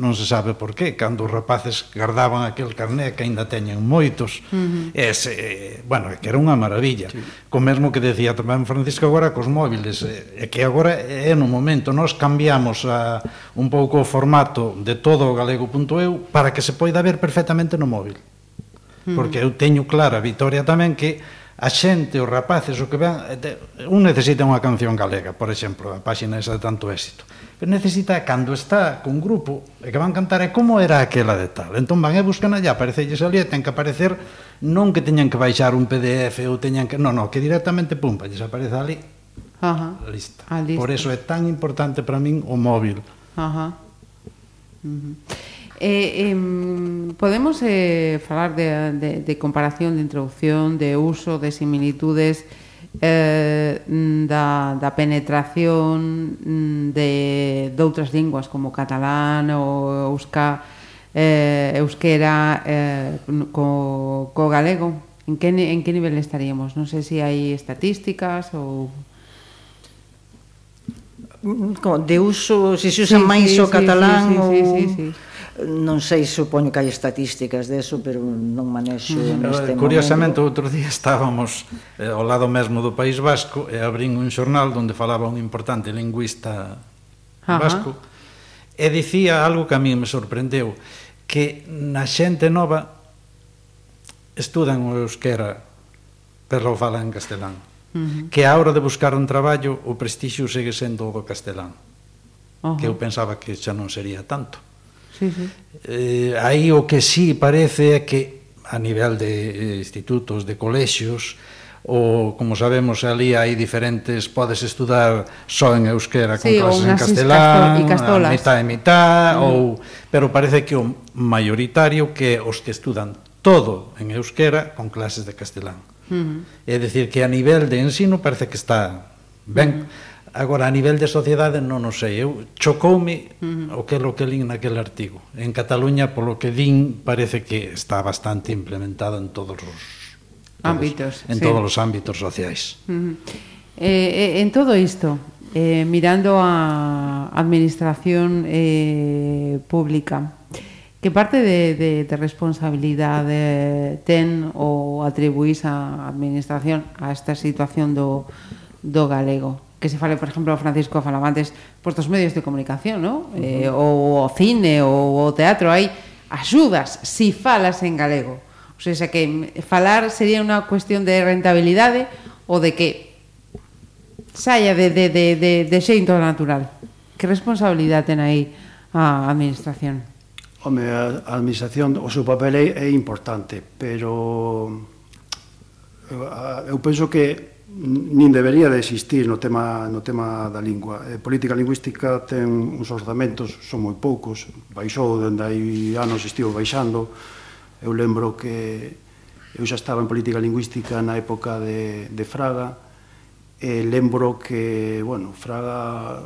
non se sabe por qué, cando os rapaces gardaban aquel carné que aínda teñen moitos, uh -huh. ese, bueno, que era unha maravilla. Sí. Co mesmo que decía tamén Francisco agora cos móviles, é que agora é no momento, nós cambiamos a, un pouco o formato de todo o galego.eu para que se poida ver perfectamente no móvil. Uh -huh. Porque eu teño clara, Vitoria tamén, que a xente, os rapaces, o que vean, eh, un necesita unha canción galega, por exemplo, a páxina esa de tanto éxito pero necesita cando está con grupo e que van cantar é como era aquela de tal entón van e buscan allá, aparecelles ali e ten que aparecer non que teñan que baixar un PDF ou teñan que, non, non, que directamente pum, pa lles aparece ali Ajá. Lista. A lista. Por eso é tan importante para min o móvil. Ajá. Uh -huh. Eh, eh, podemos eh, falar de, de, de comparación, de introducción, de uso, de similitudes, eh, eh, da, da penetración mm, de, de outras linguas como catalán ou euska, eh, euskera eh, co, co galego. En que, en que nivel estaríamos? Non sei se si hai estatísticas ou mm, como de uso, se se usa sí, máis sí, o catalán sí, sí, sí, ou... Sí, sí, sí non sei, supoño que hai estatísticas deso, pero non manexo mm. neste eh, Curiosamente, momento. outro día estábamos eh, ao lado mesmo do País Vasco e abrín un xornal onde falaba un importante lingüista Ajá. vasco e dicía algo que a mí me sorprendeu que na xente nova estudan o euskera pero o falan castelán uh -huh. que a hora de buscar un traballo o prestixio segue sendo o do castelán uh -huh. que eu pensaba que xa non sería tanto Eh, aí o que sí parece é que a nivel de eh, institutos, de colexios, ou como sabemos ali hai diferentes podes estudar só en euskera con sí, clases en castelán, castola, a mitad e mitad mm. ou pero parece que o maioritario que os que estudan todo en euskera con clases de castelán. Mm. É dicir que a nivel de ensino parece que está ben. Mm Agora, a nivel de sociedade, non o sei. Eu chocoume uh -huh. o que é lo que lín naquele artigo. En Cataluña, polo que din, parece que está bastante implementado en todos os ámbitos, en sí. todos os ámbitos sociais. Uh -huh. eh, eh, en todo isto, eh, mirando a administración eh, pública, que parte de, de, de responsabilidade ten ou atribuís a administración a esta situación do, do galego? que se fale, por exemplo, Francisco Falamantes por dos medios de comunicación, ¿no? Uh -huh. eh, ou o cine ou o teatro, hai axudas si falas en galego. O sea, que falar sería unha cuestión de rentabilidade ou de que saia de, de, de, de, de xeito natural. Que responsabilidade ten aí a administración? Home, a administración, o seu papel é, é importante, pero eh, eu penso que nin debería de existir no tema, no tema da lingua. A política lingüística ten uns orzamentos, son moi poucos, baixou, dende hai anos estivo baixando. Eu lembro que eu xa estaba en política lingüística na época de, de Fraga, e lembro que, bueno, Fraga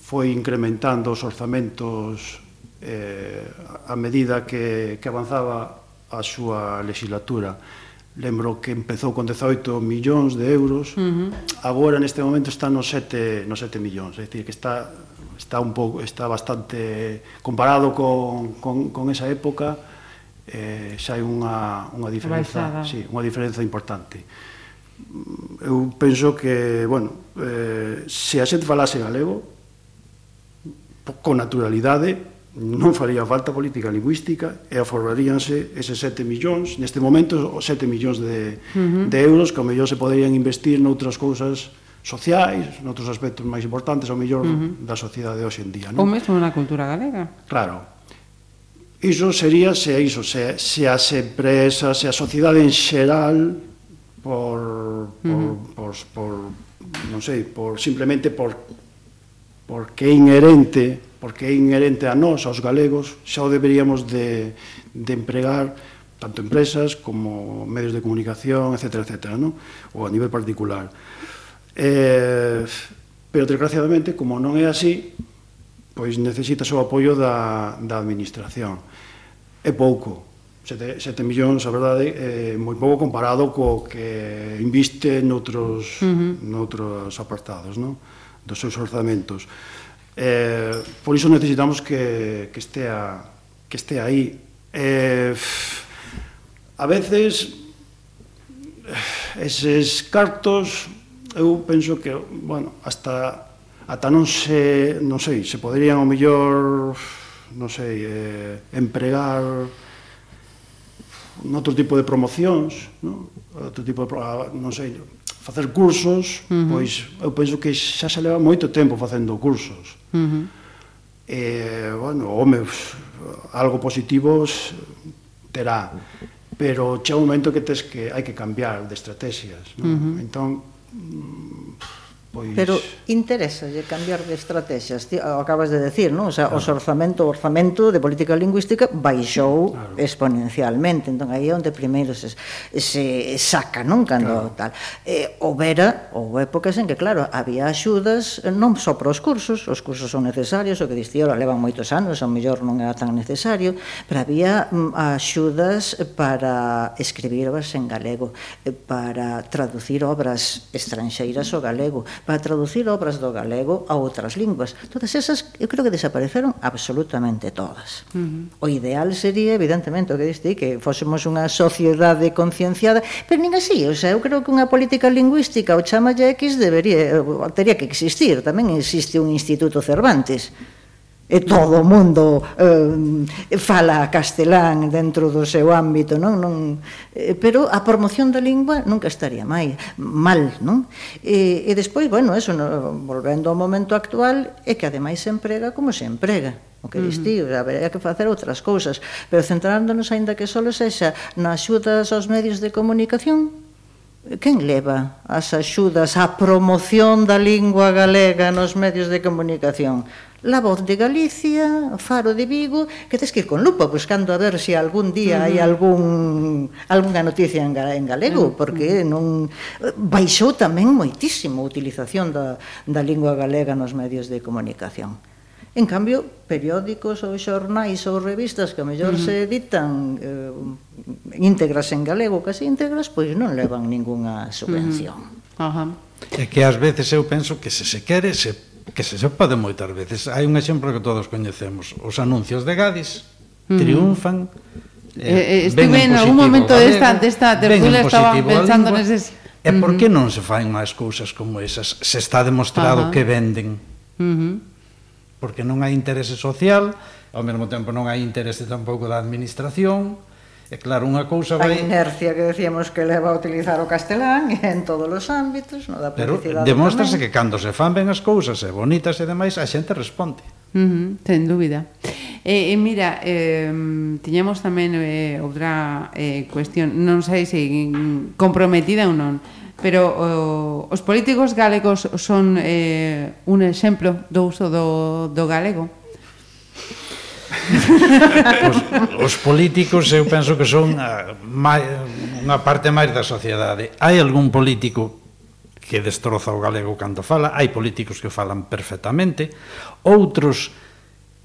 foi incrementando os orzamentos eh, a medida que, que avanzaba a súa legislatura lembro que empezou con 18 millóns de euros, uh -huh. agora neste momento está nos 7 nos 7 millóns, é dicir que está está un pouco está bastante comparado con con con esa época eh xa hai unha unha diferenza, sí, unha diferenza importante. Eu penso que, bueno, eh se a xente falase galego con naturalidade non faría falta política lingüística e aforraríanse eses 7 millóns, neste momento os 7 millóns de, uh -huh. de euros que ao mellor se poderían investir noutras cousas sociais, noutros aspectos máis importantes ao mellor uh -huh. da sociedade hoxe en día. Non? Ou mesmo na cultura galega. Claro. Iso sería se iso, se, se as empresas, se a sociedade en xeral por, por, uh -huh. por, por non sei, por simplemente por porque é inherente porque é inherente a nós, aos galegos, xa o deberíamos de, de empregar tanto empresas como medios de comunicación, etc., etc., ¿no? ou a nivel particular. Eh, pero, desgraciadamente, como non é así, pois necesitas o apoio da, da administración. É pouco, 7, 7 millóns, a verdade, é moi pouco comparado co que inviste noutros, uh -huh. noutros apartados, non? dos seus orzamentos. Eh, por iso necesitamos que, que, estea, que estea aí. Eh, a veces, eh, eses cartos, eu penso que, bueno, hasta, ata non se, non sei, se poderían o mellor, non sei, eh, empregar noutro tipo de promocións, non? outro tipo de, ah, non sei, facer cursos, uh -huh. pois eu penso que xa se leva moito tempo facendo cursos. Uh -huh. Eh, bueno, home, algo positivos terá, pero chega un momento que tes que hai que cambiar de estrategias, non? Uh -huh. Entón, Pois... Pero interesalle cambiar de estrategias, ti acabas de decir, non? O sea, claro. os orzamento, o orzamento de política lingüística baixou claro. exponencialmente, entón aí é onde primeiro se, se saca, non? Cando claro. tal. Eh, houbera, ou épocas en que, claro, había axudas non só para os cursos, os cursos son necesarios, o que diste ora, levan moitos anos, ao mellor non era tan necesario, pero había mm, axudas para escribir obras en galego, eh, para traducir obras estranxeiras ao galego, para traducir obras do galego a outras linguas. Todas esas, eu creo que desapareceron absolutamente todas. Uh -huh. O ideal sería, evidentemente, o que diste, que fósemos unha sociedade concienciada, pero nin así, o sea, eu creo que unha política lingüística o chama X debería, teria que existir. Tamén existe un Instituto Cervantes, e todo o mundo eh, fala castelán dentro do seu ámbito, non? non eh, pero a promoción da lingua nunca estaría mai, mal, non? E, e despois, bueno, eso, no, volvendo ao momento actual, é que ademais se emprega como se emprega o que dis ti, habería que facer outras cousas, pero centrándonos aínda que só sexa nas axudas aos medios de comunicación, Quen leva as axudas á promoción da lingua galega nos medios de comunicación? La Voz de Galicia, Faro de Vigo, que tens que ir con lupa buscando a ver se si algún día uh -huh. hai algún algunha noticia en, en galego, porque non baixou tamén moitísimo a utilización da, da lingua galega nos medios de comunicación. En cambio, periódicos ou xornais ou revistas que a mellor uh -huh. se editan eh, íntegras en galego, casi íntegras, pois non levan ningunha subvención. Uh -huh. Uh -huh. É que ás veces eu penso que se se quere se que se sepa de moitas veces. Hai un exemplo que todos coñecemos. Os anuncios de Gadis mm. triunfan Eh, eh, eh estive en algún momento desta, desta tertulia estaba pensando neses... E eh, por que non se fan máis cousas como esas? Se está demostrado Ajá. que venden. Uh -huh. Porque non hai interese social, ao mesmo tempo non hai interese tampouco da administración, E claro, unha cousa vai... A inercia que decíamos que leva a utilizar o castelán <laughs> en todos os ámbitos, no da publicidade Pero demóstrase tamén. que cando se fan ben as cousas e bonitas e demais, a xente responde. Uh -huh, ten dúbida. E, eh, e mira, eh, tiñamos tamén eh, outra eh, cuestión, non sei se comprometida ou non, pero oh, os políticos galegos son eh, un exemplo do uso do, do galego os, os políticos eu penso que son a, mai, unha parte máis da sociedade. Hai algún político que destroza o galego cando fala, hai políticos que falan perfectamente, outros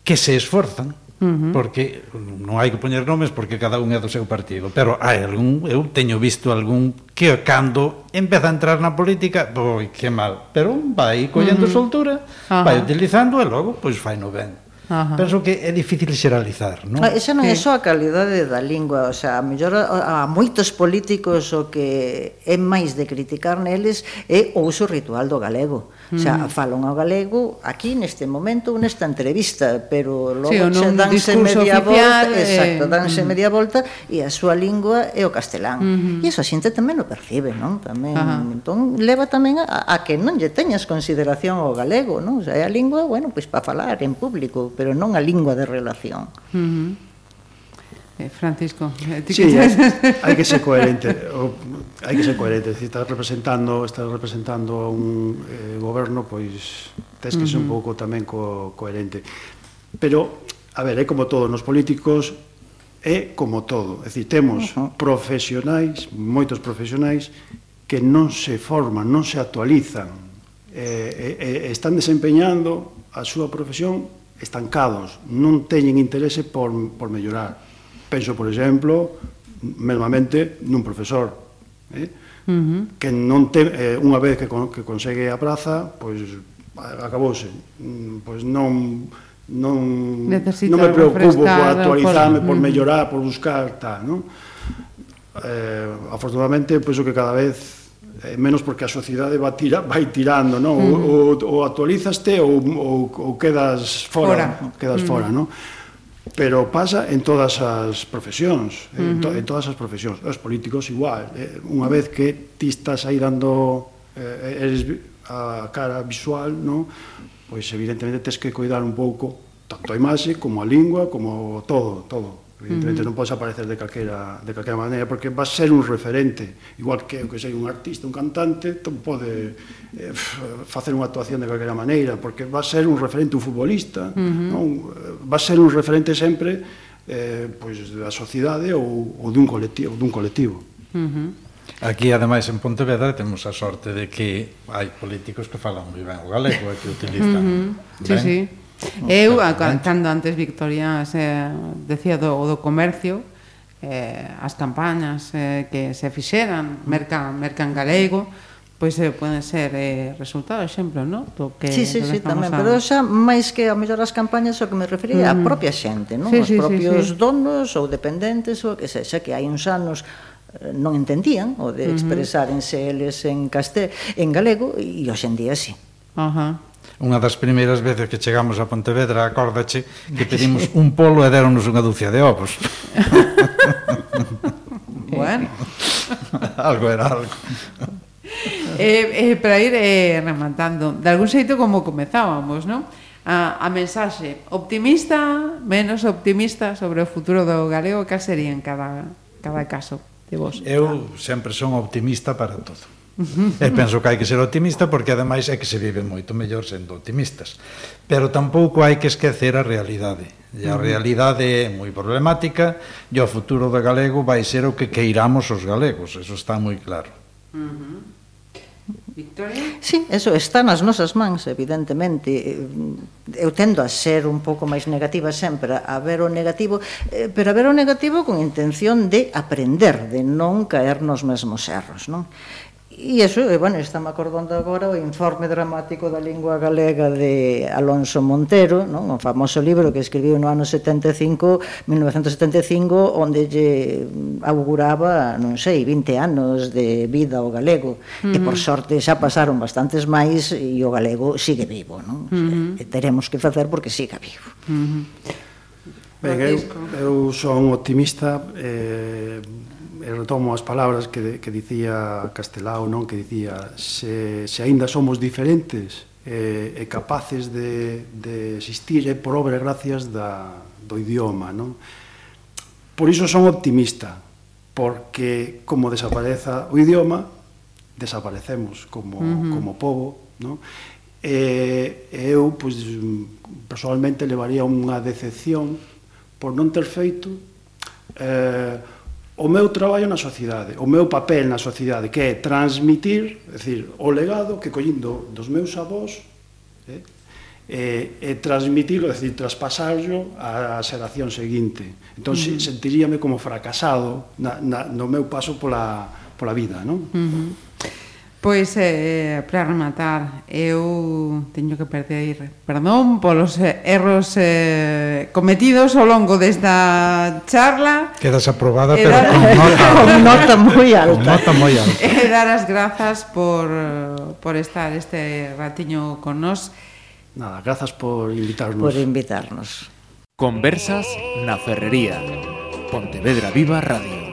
que se esforzan, Uh -huh. porque non hai que poñer nomes porque cada un é do seu partido, pero hai algún, eu teño visto algún que cando empeza a entrar na política, boi, que mal, pero vai collendo uh -huh. soltura, uh -huh. vai utilizando e logo pois fai no ben. Ajá. Penso que é difícil xeralizar, non? Ah, esa non é só a calidade da lingua, o sea, a mellor a, a moitos políticos o que é máis de criticar neles é o uso ritual do galego. Mm. Xa falan ao galego aquí neste momento nesta entrevista, pero logo sí, xa danse media oficial, volta, eh... exacto, danse mm. media volta e a súa lingua é o castelán. Mm -hmm. E iso a xente tamén o percibe, non? Tamén, Ajá. entón leva tamén a, a que non lle teñas consideración ao galego, non? O sea, é a lingua, bueno, pois para falar en público, pero non a lingua de relación. Mm -hmm. Eh, Francisco, eh, sí, que hai <laughs> que ser coherente, o, hai que ser coherente, se estás representando, estás representando a un eh, goberno, pois tes que ser uh -huh. un pouco tamén co, coherente. Pero a ver, é como todo, nos políticos é como todo, é dicir, temos uh -huh. profesionais, moitos profesionais que non se forman, non se actualizan, eh, eh, eh, están desempeñando a súa profesión estancados, non teñen interese por, por mellorar. Penso, por exemplo, mesmamente nun profesor, eh? Uh -huh. que non te, eh, unha vez que, con, que consegue a praza, pois acabouse. Mm, pois non non Necesito non me preocupo por actualizarme, por, por mellorar, por buscar tal, non? Eh, afortunadamente penso que cada vez eh, menos porque a sociedade va tira, vai tirando, non? Uh -huh. ou, ou, ou actualizaste ou, ou, ou quedas fora, fora. quedas uh -huh. fora, non? pero pasa en todas as profesións, uh -huh. en, to, en todas as profesións, os políticos igual, eh, unha vez que ti estás aí dando eh, eres a cara visual, no? pois evidentemente tes que cuidar un pouco tanto a imaxe como a lingua, como todo, todo. Evidentemente uh -huh. non podes aparecer de calquera, de calquera maneira porque vas ser un referente, igual que eu que sei un artista, un cantante, non pode eh, facer unha actuación de calquera maneira porque vas ser un referente un futbolista, uh -huh. non? Eh, vas ser un referente sempre eh, pois da sociedade ou, ou dun colectivo, dun colectivo. Uh -huh. Aquí, ademais, en Pontevedra temos a sorte de que hai políticos que falan moi ben o galego e que utilizan uh -huh. ben sí, sí. Eu, cando antes Victoria se decía do, do comercio, eh, as campañas eh, que se fixeran, merca, mercan galego, pois eh, poden ser eh, resultado, exemplo, non? Do que, sí, sí, sí, tamén, a... pero xa máis que a mellor as campañas o que me refería mm. a propia xente, non? Sí, Os sí, propios sí, sí. donos ou dependentes ou que sexa, que hai uns anos eh, non entendían o de expresárense eles en castel en galego e hoxendía sí. Ajá. Uh -huh. Unha das primeiras veces que chegamos a Pontevedra, acórdache, que <laughs> pedimos un polo e deronnos unha dúcia de ovos. <laughs> bueno. <laughs> algo era algo. Eh, eh, para ir eh, rematando, de algún xeito como comezábamos, non? a, a mensaxe optimista, menos optimista sobre o futuro do galego que sería en cada, cada caso de vos. Eu sempre son optimista para todo e penso que hai que ser optimista porque ademais é que se vive moito mellor sendo optimistas pero tampouco hai que esquecer a realidade e a realidade é moi problemática e o futuro do galego vai ser o que queiramos os galegos eso está moi claro uh -huh. Victoria? Sí, eso está nas nosas mans, evidentemente. Eu tendo a ser un pouco máis negativa sempre, a ver o negativo, eh, pero a ver o negativo con intención de aprender, de non caer nos mesmos erros, non? E iso, e, bueno, estamos acordando agora o informe dramático da lingua galega de Alonso Montero, non? o famoso libro que escribiu no ano 75, 1975, onde lle auguraba, non sei, 20 anos de vida ao galego, uh -huh. e por mm. sorte xa pasaron bastantes máis e o galego sigue vivo, non? Uh mm-hmm. -huh. E teremos que facer porque siga vivo. Uh -huh. Ben, eu, eu son optimista, eh, Eh, retomo as palabras que, que dicía Castelao, non? que dicía se, se aínda somos diferentes e, e capaces de, de existir é por obra e gracias da, do idioma. Non? Por iso son optimista, porque como desapareza o idioma, desaparecemos como, uh -huh. como povo, non? E eu, pois, personalmente, levaría unha decepción por non ter feito eh, o meu traballo na sociedade, o meu papel na sociedade, que é transmitir, é dicir, o legado que collindo dos meus avós, eh, eh e, e transmitirlo, é dicir, traspasarlo á xeración seguinte. Entón, uh -huh. sentiríame como fracasado na, na, no meu paso pola, pola vida, non? Uh -huh. Pois, eh, para rematar, eu teño que perder perdón polos eh, erros eh, cometidos ao longo desta charla. Quedas aprobada, pero dar... con nota, <laughs> con nota moi alta. Con nota moi alta. <laughs> E dar as grazas por, por estar este ratiño con nós. Nada, grazas por invitarnos. Por invitarnos. Conversas na Ferrería. Pontevedra Viva Radio.